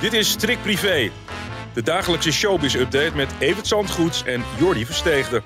Dit is Strik Privé, de dagelijkse showbiz-update met Evert Zandgoeds en Jordi Versteegde.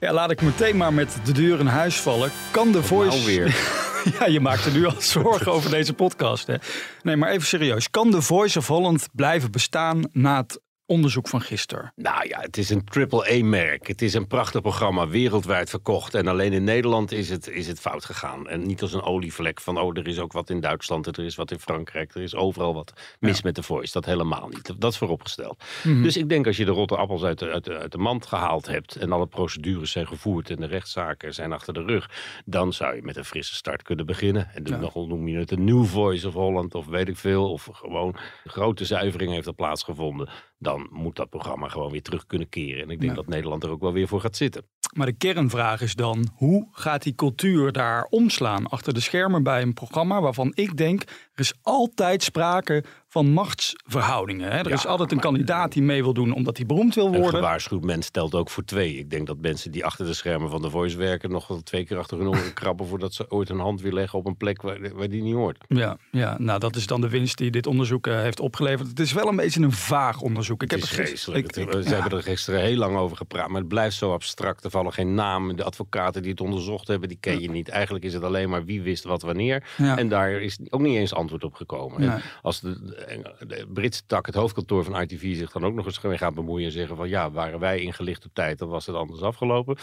Ja, laat ik meteen maar met de deur in huis vallen. Kan de Voice... Nou weer. ja, je maakt er nu al zorgen over deze podcast. Hè? Nee, maar even serieus. Kan de Voice of Holland blijven bestaan na het onderzoek van gisteren? Nou ja, het is een triple-A-merk. Het is een prachtig programma, wereldwijd verkocht. En alleen in Nederland is het, is het fout gegaan. En niet als een olievlek van, oh, er is ook wat in Duitsland, er is wat in Frankrijk, er is overal wat mis met de voice. Dat helemaal niet. Dat is vooropgesteld. Mhm. Dus ik denk als je de rotte appels uit de, uit, de, uit de mand gehaald hebt en alle procedures zijn gevoerd en de rechtszaken zijn achter de rug, dan zou je met een frisse start kunnen beginnen. En dan nog noem je het een New Voice of Holland of weet ik veel. Of gewoon grote zuivering heeft er plaatsgevonden. Dan moet dat programma gewoon weer terug kunnen keren. En ik denk Ja. dat Nederland er ook wel weer voor gaat zitten. Maar de kernvraag is dan, hoe gaat die cultuur daar omslaan achter de schermen bij een programma waarvan ik denk, er is altijd sprake van machtsverhoudingen. Hè? Er Ja, is altijd een kandidaat die mee wil doen omdat hij beroemd wil Een worden. gewaarschuwd mens stelt ook voor twee. Ik denk dat mensen die achter de schermen van de Voice werken... nog wel twee keer achter hun oren krabben... voordat ze ooit een hand weer leggen op een plek waar, waar die niet hoort. Ja, ja, nou dat is dan de winst die dit onderzoek eh, heeft opgeleverd. Het is wel een beetje een vaag onderzoek. Ik Het heb is vreselijk. Ze ja. hebben er gisteren heel lang over gepraat, maar het blijft zo abstract. Er vallen geen namen. De advocaten die het onderzocht hebben, die ken je niet. Eigenlijk is het alleen maar wie wist wat wanneer. Ja. En daar is ook niet eens antwoord op gekomen. Nee. als de, de, Britse tak, het hoofdkantoor van ITV, zich dan ook nog eens mee gaat bemoeien en zeggen van ja, waren wij ingelicht op tijd, dan was het anders afgelopen.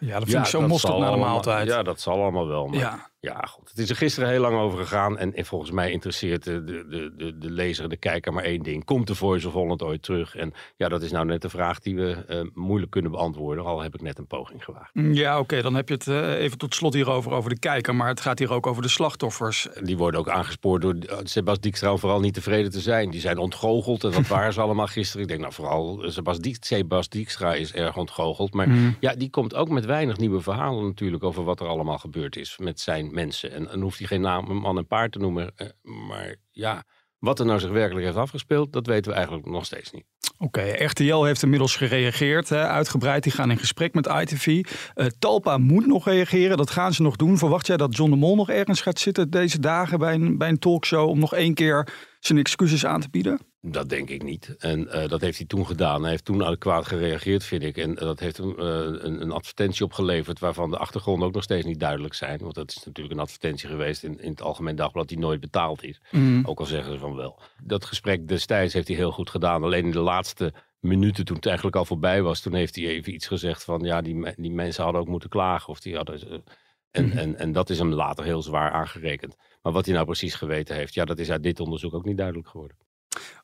Ja, dat vind ik zo mosterd zal na de allemaal- maaltijd. Ja, dat zal allemaal wel. Maar Ja. ja, goed. Het is er gisteren heel lang over gegaan. En, en volgens mij interesseert de, de, de, de, lezer, de kijker maar één ding. Komt de Voice of Holland ooit terug? En ja, dat is nou net de vraag die we eh, moeilijk kunnen beantwoorden. Al heb ik net een poging gewaagd. Ja, oké, dan heb je het eh, even tot slot hierover over de kijker. Maar het gaat hier ook over de slachtoffers. Die worden ook aangespoord door eh, Sebas Dijkstra vooral niet tevreden te zijn. Die zijn ontgoocheld. En dat waren ze allemaal gisteren. Ik denk nou vooral eh, Sebas, Dijkstra is erg ontgoocheld. Maar ja, die komt ook met weinig nieuwe verhalen natuurlijk over wat er allemaal gebeurd is met zijn mensen. En dan hoeft hij geen naam, man en paard te noemen. eh, Maar ja, wat er nou zich werkelijk heeft afgespeeld, dat weten we eigenlijk nog steeds niet. Oké, RTL heeft inmiddels gereageerd, hè, uitgebreid. Die gaan in gesprek met ITV. Eh, Talpa moet nog reageren, dat gaan ze nog doen. Verwacht jij dat John de Mol nog ergens gaat zitten deze dagen bij een, bij een talkshow... om nog één keer zijn excuses aan te bieden? Dat denk ik niet. En eh, dat heeft hij toen gedaan. Hij heeft toen adequaat gereageerd, vind ik. En eh, dat heeft hem eh, een, een advertentie opgeleverd... waarvan de achtergronden ook nog steeds niet duidelijk zijn. Want dat is natuurlijk een advertentie geweest in, in het Algemeen Dagblad... die nooit betaald is. Ook al zeggen ze van wel. Dat gesprek destijds heeft hij heel goed gedaan. Alleen in de laatste minuten, toen het eigenlijk al voorbij was... toen heeft hij even iets gezegd van... ja, die, die mensen hadden ook moeten klagen. Of die hadden, en, en, en dat is hem later heel zwaar aangerekend. Maar wat hij nou precies geweten heeft... ja, dat is uit dit onderzoek ook niet duidelijk geworden.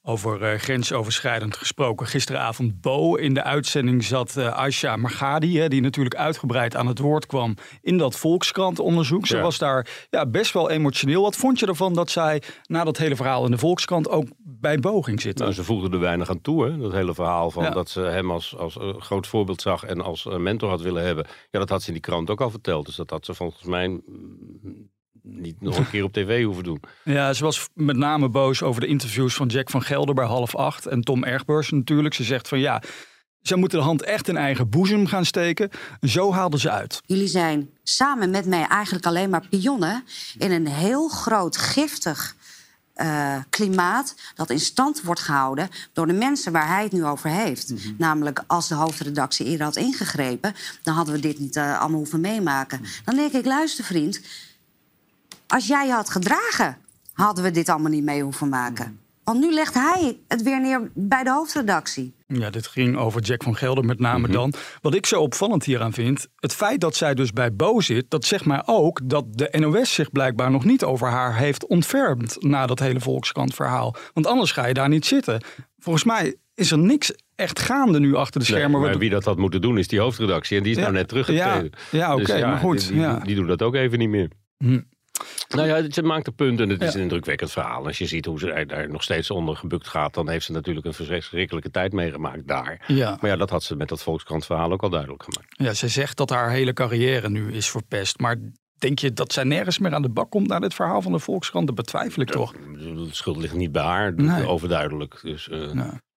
Over eh, grensoverschrijdend gesproken. Gisteravond Bo in de uitzending zat eh Aisha Margadi, hè, die natuurlijk uitgebreid aan het woord kwam in dat Volkskrant-onderzoek. Ze Ja. was daar ja, best wel emotioneel. Wat vond je ervan dat zij na dat hele verhaal in de Volkskrant ook bij Bo ging zitten? Nou, ze voegde er weinig aan toe, hè? dat hele verhaal van Ja. dat ze hem als, als groot voorbeeld zag en als mentor had willen hebben. Ja, dat had ze in die krant ook al verteld. Dus dat had ze volgens mij mm, niet nog een keer op tv hoeven doen. Ja, ze was met name boos over de interviews van Jack van Gelder bij half acht en Tom Ergbers natuurlijk. Ze zegt van ja, zij moeten de hand echt in eigen boezem gaan steken. En zo haalde ze uit. Jullie zijn samen met mij eigenlijk alleen maar pionnen in een heel groot giftig eh, klimaat dat in stand wordt gehouden door de mensen waar hij het nu over heeft. Namelijk als de hoofdredactie eerder had ingegrepen, dan hadden we dit niet eh, allemaal hoeven meemaken. Dan denk ik, luister vriend, als jij je had gedragen, hadden we dit allemaal niet mee hoeven maken. Want nu legt hij het weer neer bij de hoofdredactie. Ja, dit ging over Jack van Gelder met name dan. Wat ik zo opvallend hieraan vind, het feit dat zij dus bij Bo zit, dat zegt mij ook dat de NOS zich blijkbaar nog niet over haar heeft ontfermd na dat hele Volkskrant verhaal. Want anders ga je daar niet zitten. Volgens mij is er niks echt gaande nu achter de Nee, schermen. maar Wat- wie dat had moeten doen is die hoofdredactie. En die is Ja, nou net teruggetreden. ja, ja, oké, maar goed, Die, die, ja. die doen dat ook even niet meer. Hm. Nou ja, ze maakt een punt en het is Ja. een indrukwekkend verhaal. Als je ziet hoe ze daar nog steeds onder gebukt gaat... dan heeft ze natuurlijk een verschrikkelijke tijd meegemaakt daar. Ja. Maar ja, dat had ze met dat Volkskrant verhaal ook al duidelijk gemaakt. ja, zij zegt dat haar hele carrière nu is verpest. Maar denk je dat zij nergens meer aan de bak komt na dit verhaal van de Volkskrant? Dat betwijfel ik toch. De schuld ligt niet bij haar, Nee. overduidelijk. Dus eh,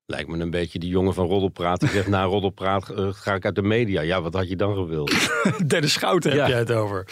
lijkt me een beetje die jongen van Roddelpraat... die zegt, na Roddelpraat eh, ga ik uit de media. Ja, wat had je dan gewild? Derde Schouten heb Ja. jij het over.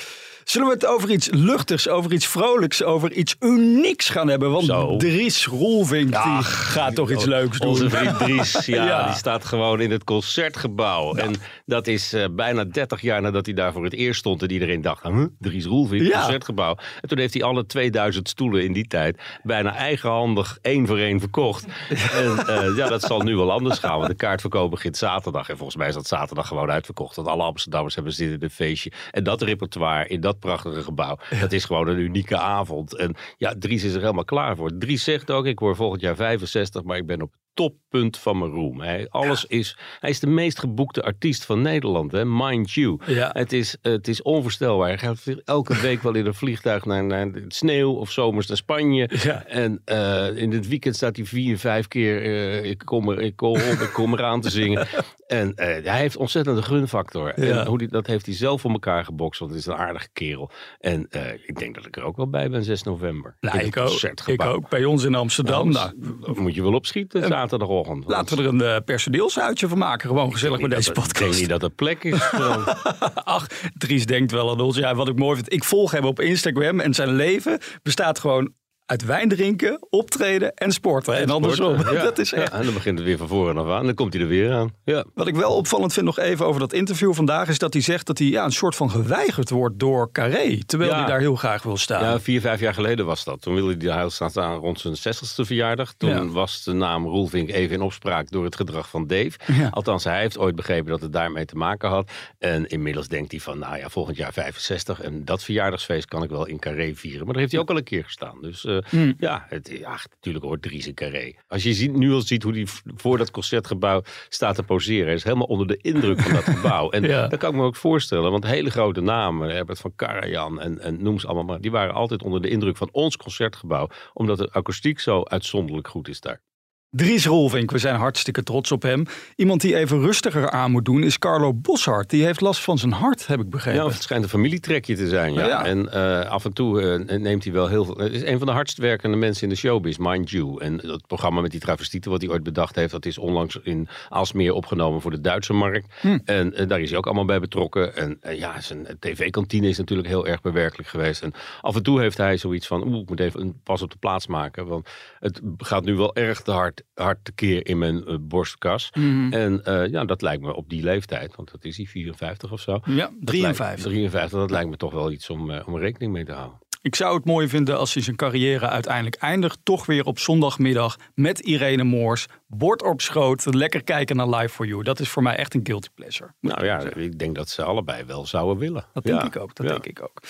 Zullen we het over iets luchtigs, over iets vrolijks, over iets unieks gaan hebben? Want Zo. Dries Roelvink die gaat toch iets leuks doen. Onze vriend Dries, ja, Ja. die staat gewoon in het concertgebouw. En dat is eh, bijna 30 jaar nadat hij daar voor het eerst stond. En iedereen dacht, huh? Dries Roelvink, concertgebouw. En toen heeft hij alle 2000 stoelen in die tijd bijna eigenhandig één voor één verkocht. En eh, ja, dat zal nu wel anders gaan. Want de kaartverkoop begint zaterdag. En volgens mij is dat zaterdag gewoon uitverkocht. Want alle Amsterdammers hebben zin in een feestje. En dat repertoire in dat prachtige gebouw, dat is gewoon een unieke avond. En ja, Dries is er helemaal klaar voor. Dries zegt ook, ik word volgend jaar 65, maar ik ben op het toppunt van mijn roem. Hij, alles is, hij is de meest geboekte artiest van Nederland, hè? mind you. Ja. Het, is, het is onvoorstelbaar. Hij gaat elke week wel in een vliegtuig naar, naar sneeuw of zomers naar Spanje. Ja. En eh, in het weekend staat hij vier, vijf keer eh, ik, kom er, ik, kom op, ik kom eraan te zingen. En eh, hij heeft ontzettend een gunfactor. Ja. En hoe die, dat heeft hij zelf voor elkaar gebokst, want het is een aardige kerel. En ik denk dat ik er ook wel bij ben 6 november. Nou, ik, ook, ik ook. Bij ons in Amsterdam. Nou, Dan moet je wel opschieten zaterdagochtend. laten we er een eh, personeelsuitje van maken. Gewoon gezellig met deze dat- Ik podcast. denk niet dat er plek is. Ach, Dries denkt wel aan ons. Ja, wat ik mooi vind. Ik volg hem op Instagram en zijn leven bestaat gewoon uit wijn drinken, optreden en sporten. En, andersom. Ja, Dat is ja, en dan begint het weer van voren af aan. Dan komt hij er weer aan. Ja. Wat ik wel opvallend vind nog even over dat interview vandaag... is dat hij zegt dat hij ja, een soort van geweigerd wordt door Carré. Terwijl Ja. hij daar heel graag wil staan. Ja, vier, vijf jaar geleden was dat. Toen wilde hij hij staat aan rond zijn 60ste verjaardag. Toen was de naam Roelvink even in opspraak door het gedrag van Dave. Althans, hij heeft ooit begrepen dat het daarmee te maken had. En inmiddels denkt hij van, nou ja, volgend jaar 65. En dat verjaardagsfeest kan ik wel in Carré vieren. Maar daar heeft hij ook al een keer gestaan. Dus eh, Hmm. ja, het, ja, natuurlijk hoort Dries in Carré. Als je ziet, nu al ziet hoe hij v- voor dat concertgebouw staat te poseren. Hij is helemaal onder de indruk van dat gebouw. En Ja. dat kan ik me ook voorstellen. Want hele grote namen, Herbert van Karajan en, en noem ze allemaal maar. Die waren altijd onder de indruk van ons concertgebouw. Omdat de akoestiek zo uitzonderlijk goed is daar. Dries Rolvink, we zijn hartstikke trots op hem. Iemand die even rustiger aan moet doen is Carlo Boshart. Die heeft last van zijn hart, heb ik begrepen. Ja, het schijnt een familietrekje te zijn. Ja. Ja. En eh, af en toe eh, neemt hij wel heel veel. Het is een van de hardst werkende mensen in de showbiz, mind you. En dat programma met die travestieten, wat hij ooit bedacht heeft, dat is onlangs in Aalsmeer opgenomen voor de Duitse markt. Hm. En eh, daar is hij ook allemaal bij betrokken. En ja, zijn tv-kantine is natuurlijk heel erg bewerkelijk geweest. En af en toe heeft hij zoiets van: oeh, ik moet even een pas op de plaats maken. Want het gaat nu wel erg te hard, hard tekeer in mijn eh, borstkas. Mhm. En eh, ja, dat lijkt me op die leeftijd, want dat is hij 54 of zo. Ja, Dat lijkt- 53. 53, dat lijkt me toch wel iets om, eh, om rekening mee te houden. Ik zou het mooi vinden als hij zijn carrière uiteindelijk eindigt. Toch weer op zondagmiddag met Irene Moors. Bord op schoot. Lekker kijken naar Live for You. Dat is voor mij echt een guilty pleasure. Nou ja, ik denk dat ze allebei wel zouden willen. Dat denk Ja. ik ook. Dat Ja. denk ik ook.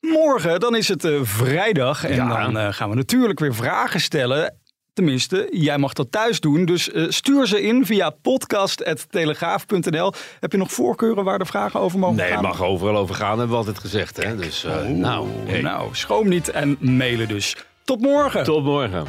Morgen, dan is het eh, vrijdag. En Ja. dan gaan we natuurlijk weer vragen stellen. Tenminste, jij mag dat thuis doen. Dus eh, stuur ze in via podcast.telegraaf.nl. Heb je nog voorkeuren waar de vragen over mogen Nee, gaan? het mag overal over gaan, hebben we altijd gezegd. Hè? Dus, eh, nou, hey, Nou, schroom niet en mailen dus. Tot morgen. tot morgen.